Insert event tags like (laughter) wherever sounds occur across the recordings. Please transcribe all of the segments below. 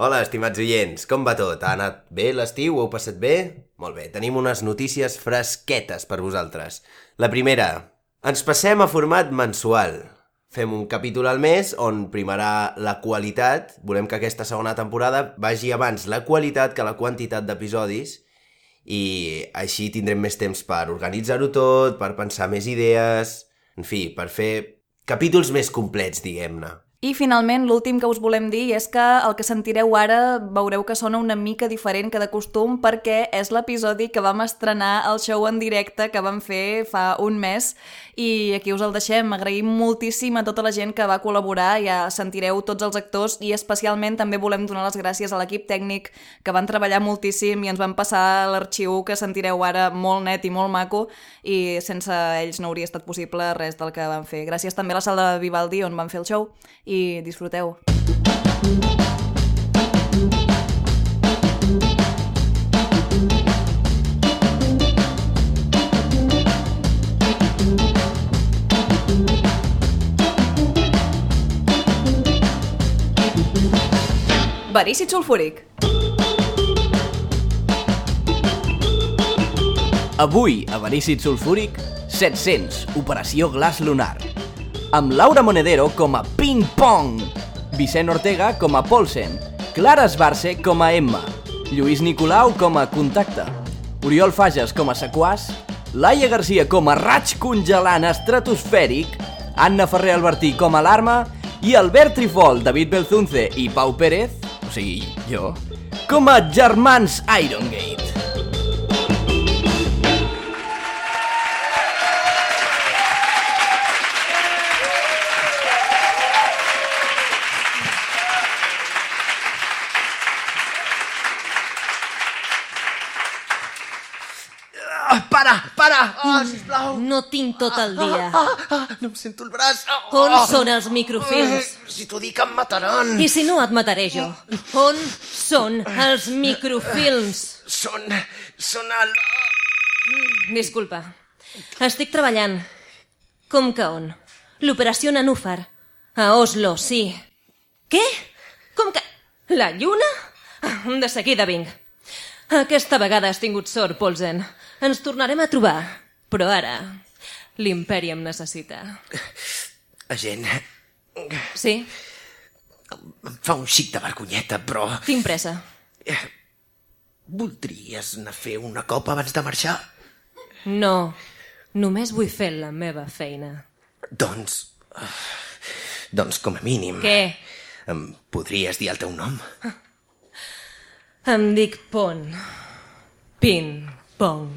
Hola, estimats oients, com va tot? Ha anat bé l'estiu? Ho heu passat bé? Molt bé, tenim unes notícies fresquetes per vosaltres. La primera, ens passem a format mensual. Fem un capítol al mes on primarà la qualitat. Volem que aquesta segona temporada vagi abans la qualitat que la quantitat d'episodis i així tindrem més temps per organitzar-ho tot, per pensar més idees... En fi, per fer capítols més complets, diguem-ne. I finalment, l'últim que us volem dir és que el que sentireu ara veureu que sona una mica diferent que de costum perquè és l'episodi que vam estrenar el show en directe que vam fer fa un mes i aquí us el deixem. Agraïm moltíssim a tota la gent que va col·laborar, ja sentireu tots els actors i especialment també volem donar les gràcies a l'equip tècnic que van treballar moltíssim i ens van passar l'arxiu que sentireu ara molt net i molt maco i sense ells no hauria estat possible res del que van fer. Gràcies també a la sala de Vivaldi on van fer el show i disfruteu. Verícid sulfúric. Avui, a Verícid Sulfúric, 700, Operació Glaç Lunar. Amb Laura Monedero com a Ping Pong, Vicent Ortega com a Polsen, Clara Esbarce com a Emma, Lluís Nicolau com a Contacte, Oriol Fages com a Sequàs, Laia Garcia com a Raig Congelant Estratosfèric, Anna Ferrer Albertí com a Alarma i Albert Trifol, David Belzunce i Pau Pérez, o sigui, jo, com a Germans Irongate. Ah, Ah, sisplau! No tinc tot el dia. Ah, ah, no em sento el braç. Ah, On ah. són els microfilms? Eh, Si t'ho dic em mataran. I si no et mataré jo? On són els microfilms? Són... són al... Disculpa. Estic treballant. Com que on? L'operació Nanúfar. A Oslo, sí. Què? Com que... La lluna? Ah, De seguida vinc. Aquesta vegada has tingut sort, Polsen. Ens tornarem a trobar. Però ara, l'imperi em necessita. Agent, Sí? em fa un xic de vergonyeta, però... Tinc pressa. Voldries anar a fer una copa abans de marxar? No, només vull fer la meva feina. Doncs... Doncs com a mínim... Què? Em podries dir el teu nom? Em dic Pon. Pin, pong.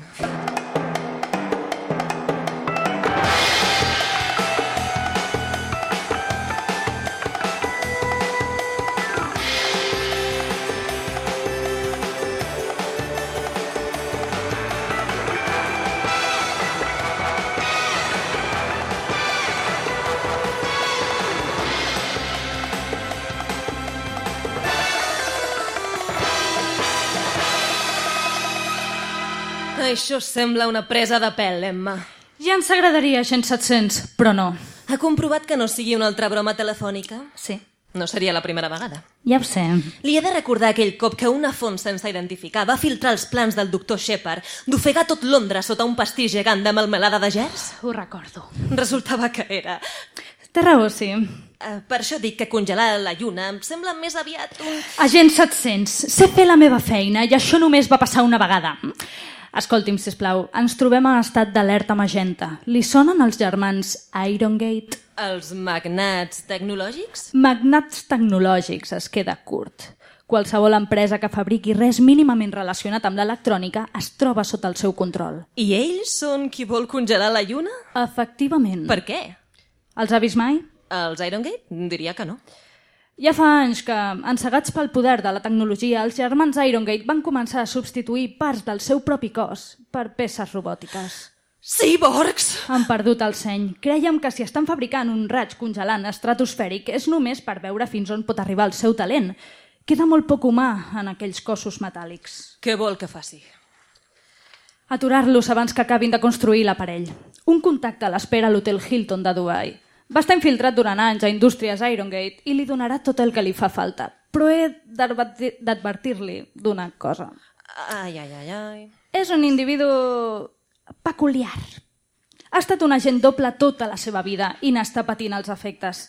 Això sembla una presa de pèl, Emma. Ja ens agradaria, gent 700, però no. Ha comprovat que no sigui una altra broma telefònica? Sí. No seria la primera vegada. Ja ho sé. Li he de recordar aquell cop que una font sense identificar va filtrar els plans del doctor Shepard d'ofegar tot Londres sota un pastís gegant de melmelada de gers? Ho recordo. Resultava que era... Té raó, sí. Uh, per això dic que congelar la lluna em sembla més aviat un... Agent 700, sé fer la meva feina i això només va passar una vegada. Escolti'm, sisplau, ens trobem en estat d'alerta magenta. Li sonen els germans Irongate? Els magnats tecnològics? Magnats tecnològics es queda curt. Qualsevol empresa que fabriqui res mínimament relacionat amb l'electrònica es troba sota el seu control. I ells són qui vol congelar la lluna? Efectivament. Per què? Els ha vist mai? Els Irongate? Diria que no. Ja fa anys que, encegats pel poder de la tecnologia, els germans Irongate van començar a substituir parts del seu propi cos per peces robòtiques. Cyborgs! Han perdut el seny. Creiem que si estan fabricant un raig congelant estratosfèric és només per veure fins on pot arribar el seu talent. Queda molt poc humà en aquells cossos metàl·lics. Què vol que faci? Aturar-los abans que acabin de construir l'aparell. Un contacte l'espera a l'hotel Hilton de Dubai. Va estar infiltrat durant anys a Indústries Irongate i li donarà tot el que li fa falta. però he d'advertir- d'advertir-li d'una cosa. Ai, ai, ai, ai. És un individu peculiar. Ha estat un agent doble tota la seva vida i n'està patint els efectes.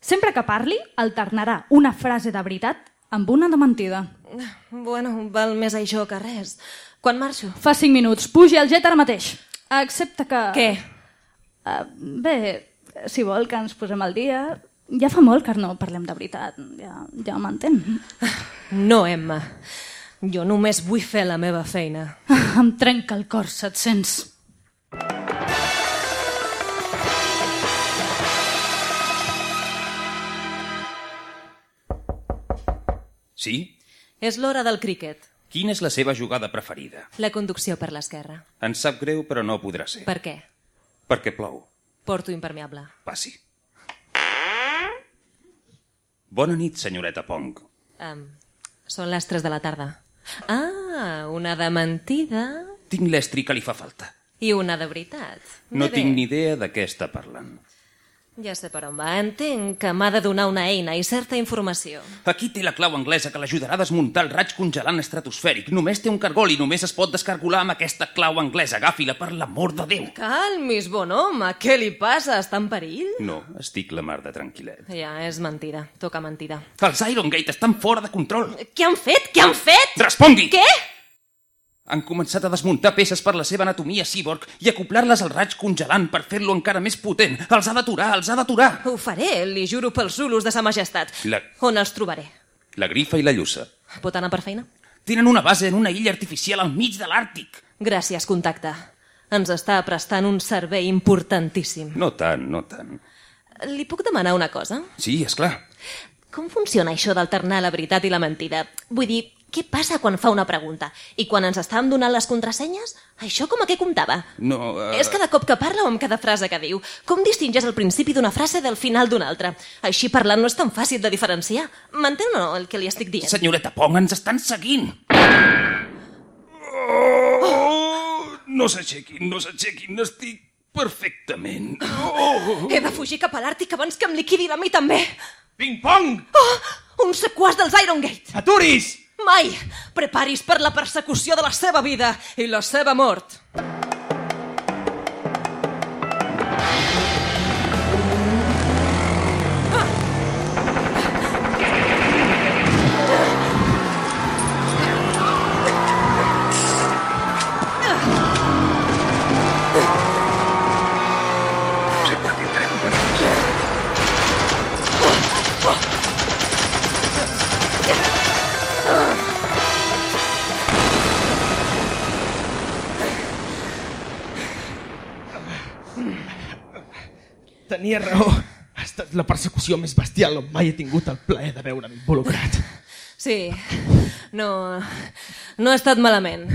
Sempre que parli, alternarà una frase de veritat amb una de mentida. Bueno, val més això que res. Quan marxo? Fa 5 minuts. Pugi al jet ara mateix. Excepte que... Què? Uh, bé, si vol que ens posem al dia... Ja fa molt que no parlem de veritat. Ja, ja m'entén. No, Emma. Jo només vull fer la meva feina. (laughs) Em trenca el cor, 700. Sí? És l'hora del críquet. Quina és la seva jugada preferida? La conducció per l'esquerra. Em sap greu, però no podrà ser. Per què? Perquè plou. Porto impermeable. Passi. Bona nit, senyoreta Pong. Um, són les 3 de la tarda. Ah, una de mentida Tinc l'estri que li fa falta. i una de veritat. No Bé, tinc bé. ni idea de què està parlant. Ja sé per on va. Entenc que m'ha de donar una eina i certa informació. Aquí té la clau anglesa que l'ajudarà a desmuntar el raig congelant estratosfèric. Només té un cargol i només es pot descargolar amb aquesta clau anglesa. Agafi-la per l'amor de Déu. Calmis, bon home, què li passa? Està en perill? No, estic la mar de tranquil·let. Ja, és mentida. Toca mentida. Els Iron Gate estan fora de control. Què han fet? Què han fet? Respongui! Què? Han començat a desmuntar peces per la seva anatomia cyborg i acoplar-les al raig congelant per fer-lo encara més potent. Els ha d'aturar, els ha d'aturar. Ho faré, li juro pels zulos de sa majestat. La- On els trobaré? La grifa i la lluça. Pot anar per feina? Tenen una base en una illa artificial al mig de l'Àrtic. Gràcies, contacte. Ens està prestant un servei importantíssim. No tant, no tant. Li puc demanar una cosa? Sí, és clar. Com funciona això d'alternar la veritat i la mentida? Vull dir, què passa quan fa una pregunta? I quan ens estàvem donant les contrasenyes? Això com a què comptava? No, uh... És cada cop que parla o amb cada frase que diu? Com distingeix el principi d'una frase del final d'una altra? Així parlant no és tan fàcil de diferenciar. M'entén o no el que li estic dient? Senyoreta Pong, ens estan seguint. Oh, no s'aixequin, no s'aixequin, estic perfectament. Oh. He de fugir cap a l'Àrtic abans que em liquidin a mi també. Ping-pong! Oh, un sequàs dels Iron Gate. Aturis! Mai! Preparis per la persecució de la seva vida i la seva mort. Tenia raó. Ha estat la persecució més bestial on mai he tingut el plaer de veure'm involucrat. Sí, no... no ha estat malament.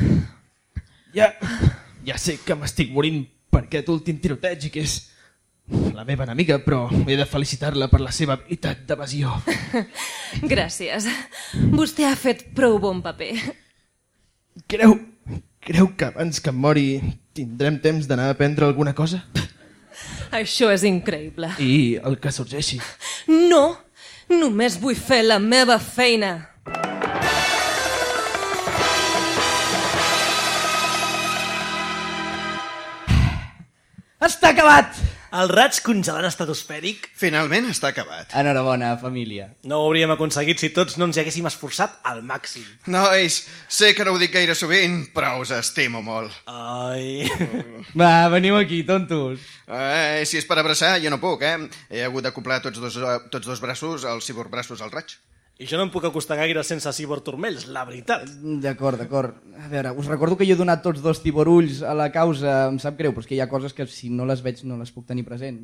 Ja, ja sé que m'estic morint per aquest últim tiroteig i que és la meva enemiga, però he de felicitar-la per la seva habilitat d'evasió. Gràcies. Vostè ha fet prou bon paper. Creu, creu que abans que em mori tindrem temps d'anar a prendre alguna cosa? Això és increïble. I el que sorgeixi. No! Només vull fer la meva feina. Està acabat! El raig congelant estratosfèric Finalment està acabat. Enhorabona, família. no ho hauríem aconseguit si tots no ens hi haguéssim esforçat al màxim. Nois, sé que no ho dic gaire sovint, però us estimo molt. Ai... Va, veniu aquí, tontos. Eh, si és per abraçar, jo no puc, eh? He hagut d'acoplar tots, dos, eh, tots dos braços, els ciborbraços al raig. I jo no em puc acostar gaire sense cibor turmells, la veritat. D'acord, d'acord. A veure, us recordo que jo he donat tots dos tiborulls a la causa, em sap greu, però és que hi ha coses que si no les veig no les puc tenir present.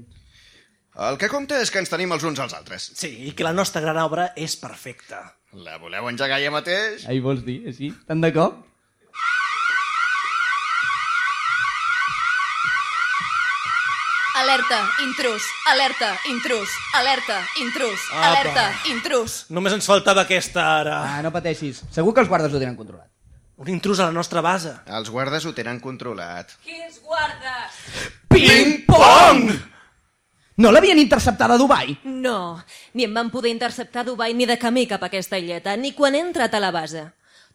El que compta és que ens tenim els uns als altres. Sí, i que la nostra gran obra és perfecta. La voleu engegar ja mateix? Ahí vols dir, així? Tant de cop? Alerta, intrus, alerta, intrus, alerta, intrus, alerta, intrus. Només ens faltava aquesta ara. Ah, no pateixis. Segur que els guardes ho tenen controlat. Un intrus a la nostra base. Els guardes ho tenen controlat. Quins guardes? Ping-pong! No l'havien interceptada a Dubai? No, ni em van poder interceptar a Dubai ni de camí cap a aquesta illeta, ni quan he entrat a la base.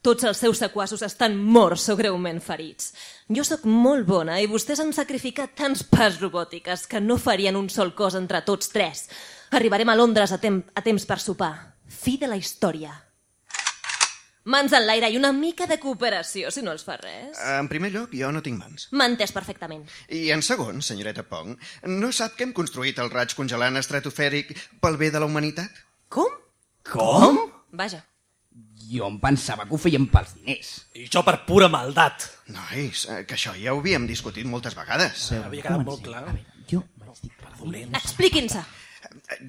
Tots els seus sequassos estan morts o greument ferits. Jo sóc molt bona i vostès han sacrificat tants pas robòtiques que no farien un sol cos entre tots tres. Arribarem a Londres a, tem a temps per sopar. Fi de la història. Mans en l'aire i una mica de cooperació, si no els fa res. En primer lloc, jo no tinc mans. M'ha entès perfectament. I en segon, senyoreta Pong, no sap que hem construït el raig congelant estratosfèric pel bé de la humanitat? Com? Com? Vaja. Jo em pensava que ho feien pels diners. I això per pura maldat. Nois, eh, que això ja ho havíem discutit moltes vegades. Havia quedat molt clar. Jo... Expliquin-se.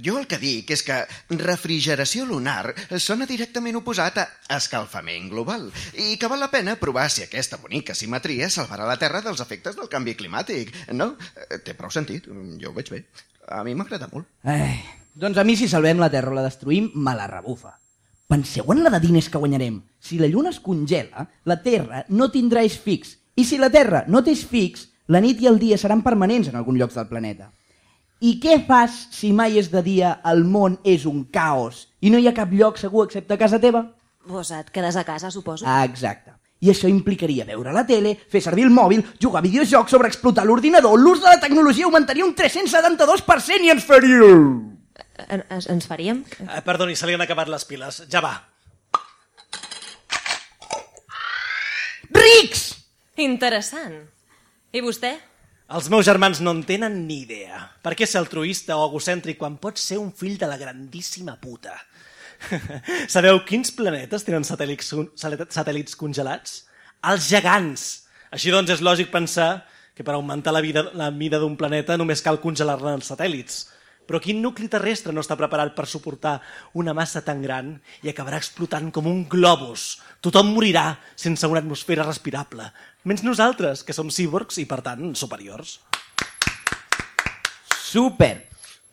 Jo el que dic és que refrigeració lunar sona directament oposat a escalfament global i que val la pena provar si aquesta bonica simetria salvarà la Terra dels efectes del canvi climàtic. No? Eh, Té prou sentit, jo ho veig bé. A mi m'agrada molt. Eh, doncs a mi si salvem la Terra o la destruïm, me la rebufa. Penseu en la de diners que guanyarem. Si la Lluna es congela, la Terra no tindrà eix fix. I si la Terra no té eix fix, la nit i el dia seran permanents en algun lloc del planeta. I què fas si mai és de dia, el món és un caos i no hi ha cap lloc segur excepte a casa teva? Vos et quedes a casa, suposo. Ah, exacte. I això implicaria veure la tele, fer servir el mòbil, jugar a videojocs, sobreexplotar l'ordinador, l'ús de la tecnologia augmentaria un 372% i ens faríeu... En, ens, ens faríem? Eh, perdoni, se li han acabat les piles. Ja va. Rics! Interessant. I vostè? Els meus germans no en tenen ni idea. Per què ser altruista o egocèntric quan pots ser un fill de la grandíssima puta? (laughs) Sabeu quins planetes tenen satèl·lits, satèl·lits congelats? Els gegants! Així doncs és lògic pensar que per augmentar la, vida, la mida d'un planeta només cal congelar-ne els satèl·lits. Però quin nucli terrestre no està preparat per suportar una massa tan gran i acabarà explotant com un globus? Tothom morirà sense una atmosfera respirable, menys nosaltres, que som cíborgs i, per tant, superiors. Super!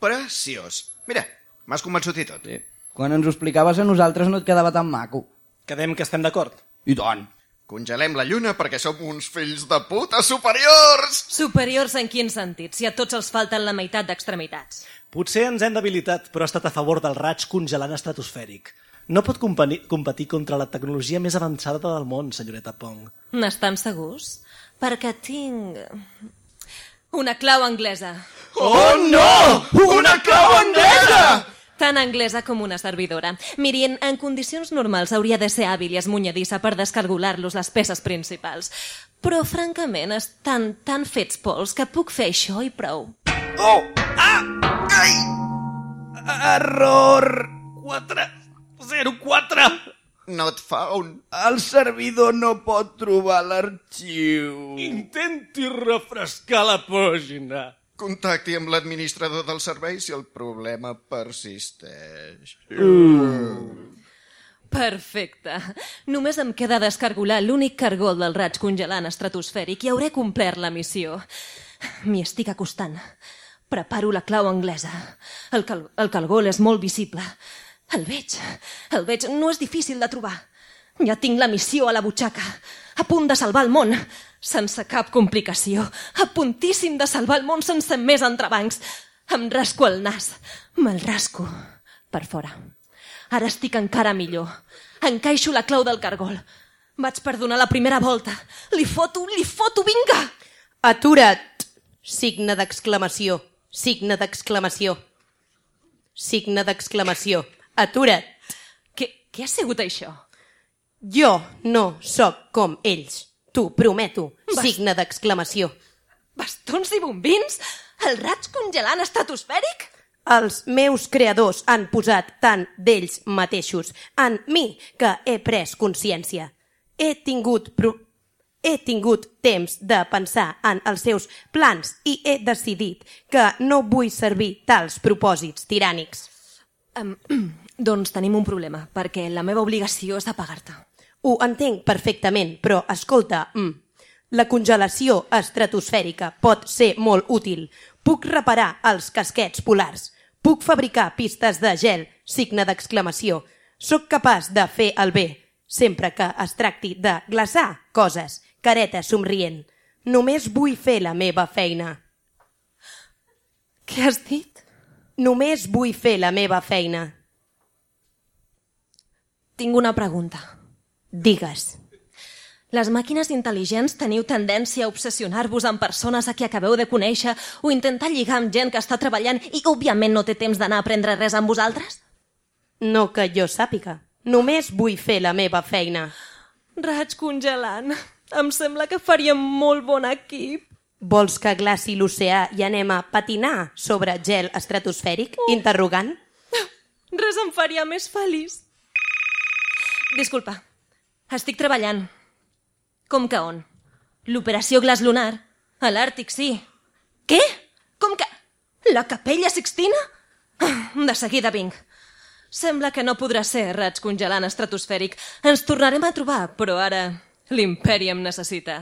Preciós. Mira, m'has convençut i tot. Sí. Quan ens ho explicaves a nosaltres no et quedava tan maco. Quedem que estem d'acord. I tant. Congelem la lluna perquè som uns fills de puta superiors! Superiors en quin sentit, si a tots els falten la meitat d'extremitats? Potser ens hem debilitat, però ha estat a favor del raig congelant estratosfèric. No pot competir contra la tecnologia més avançada del món, senyoreta Pong. N'estan segurs? Perquè tinc... Una clau anglesa. Oh, no! Una clau anglesa! Tan anglesa com una servidora. Mirin, en condicions normals hauria de ser hàbil i esmunyadissa per descargolar-los les peces principals. Però, francament, estan tan fets pols que puc fer això i prou. Oh! Ah! Ai! Error! 4, 0, 4! Not found. El servidor no pot trobar l'arxiu. Intenti refrescar la pàgina. Contacti amb l'administrador del servei si el problema persisteix. Perfecte. Només em queda descargolar l'únic cargol del raig congelant estratosfèric i hauré complert la missió. M'hi estic acostant. Preparo la clau anglesa. El, cal el calgol és molt visible. El veig. El veig. No és difícil de trobar. Ja tinc la missió a la butxaca. A punt de salvar el món. Sense cap complicació. A puntíssim de salvar el món sense més entrebancs. Em rasco el nas. Me'l rasco. Per fora. Ara estic encara millor. Encaixo la clau del cargol. Vaig perdonar la primera volta. Li foto, li foto, vinga! Atura't! Signe d'exclamació. Signe d'exclamació. Signe d'exclamació. Atura't! Què, què ha sigut això? Jo no sóc com ells. T'ho prometo. Bast- Signe d'exclamació. Bastons i bombins? El raig congelant estratosfèric? Els meus creadors han posat tant d'ells mateixos en mi que he pres consciència. He tingut pro... He tingut temps de pensar en els seus plans i he decidit que no vull servir tals propòsits tirànics. Um, (clears throat) doncs tenim un problema, perquè la meva obligació és de pagar-te. Ho entenc perfectament, però escolta, mm, la congelació estratosfèrica pot ser molt útil. Puc reparar els casquets polars. Puc fabricar pistes de gel, signe d'exclamació. Soc capaç de fer el bé, sempre que es tracti de glaçar coses, careta somrient. Només vull fer la meva feina. Què has dit? Només vull fer la meva feina. Tinc una pregunta. Digues. Les màquines intel·ligents teniu tendència a obsessionar-vos amb persones a qui acabeu de conèixer o intentar lligar amb gent que està treballant i, òbviament, no té temps d'anar a aprendre res amb vosaltres? No que jo sàpiga. Només vull fer la meva feina. Raig congelant. Em sembla que faríem molt bon equip. Vols que glaci l'oceà i anem a patinar sobre gel estratosfèric? Oh. Interrogant. Res em faria més feliç. Disculpa, estic treballant. Com que on? L'operació glaç lunar? A l'Àrtic, sí. Què? Com que... La capella Sixtina? Ah, De seguida vinc. Sembla que no podrà ser raig congelant estratosfèric. Ens tornarem a trobar, però ara l'imperi em necessita.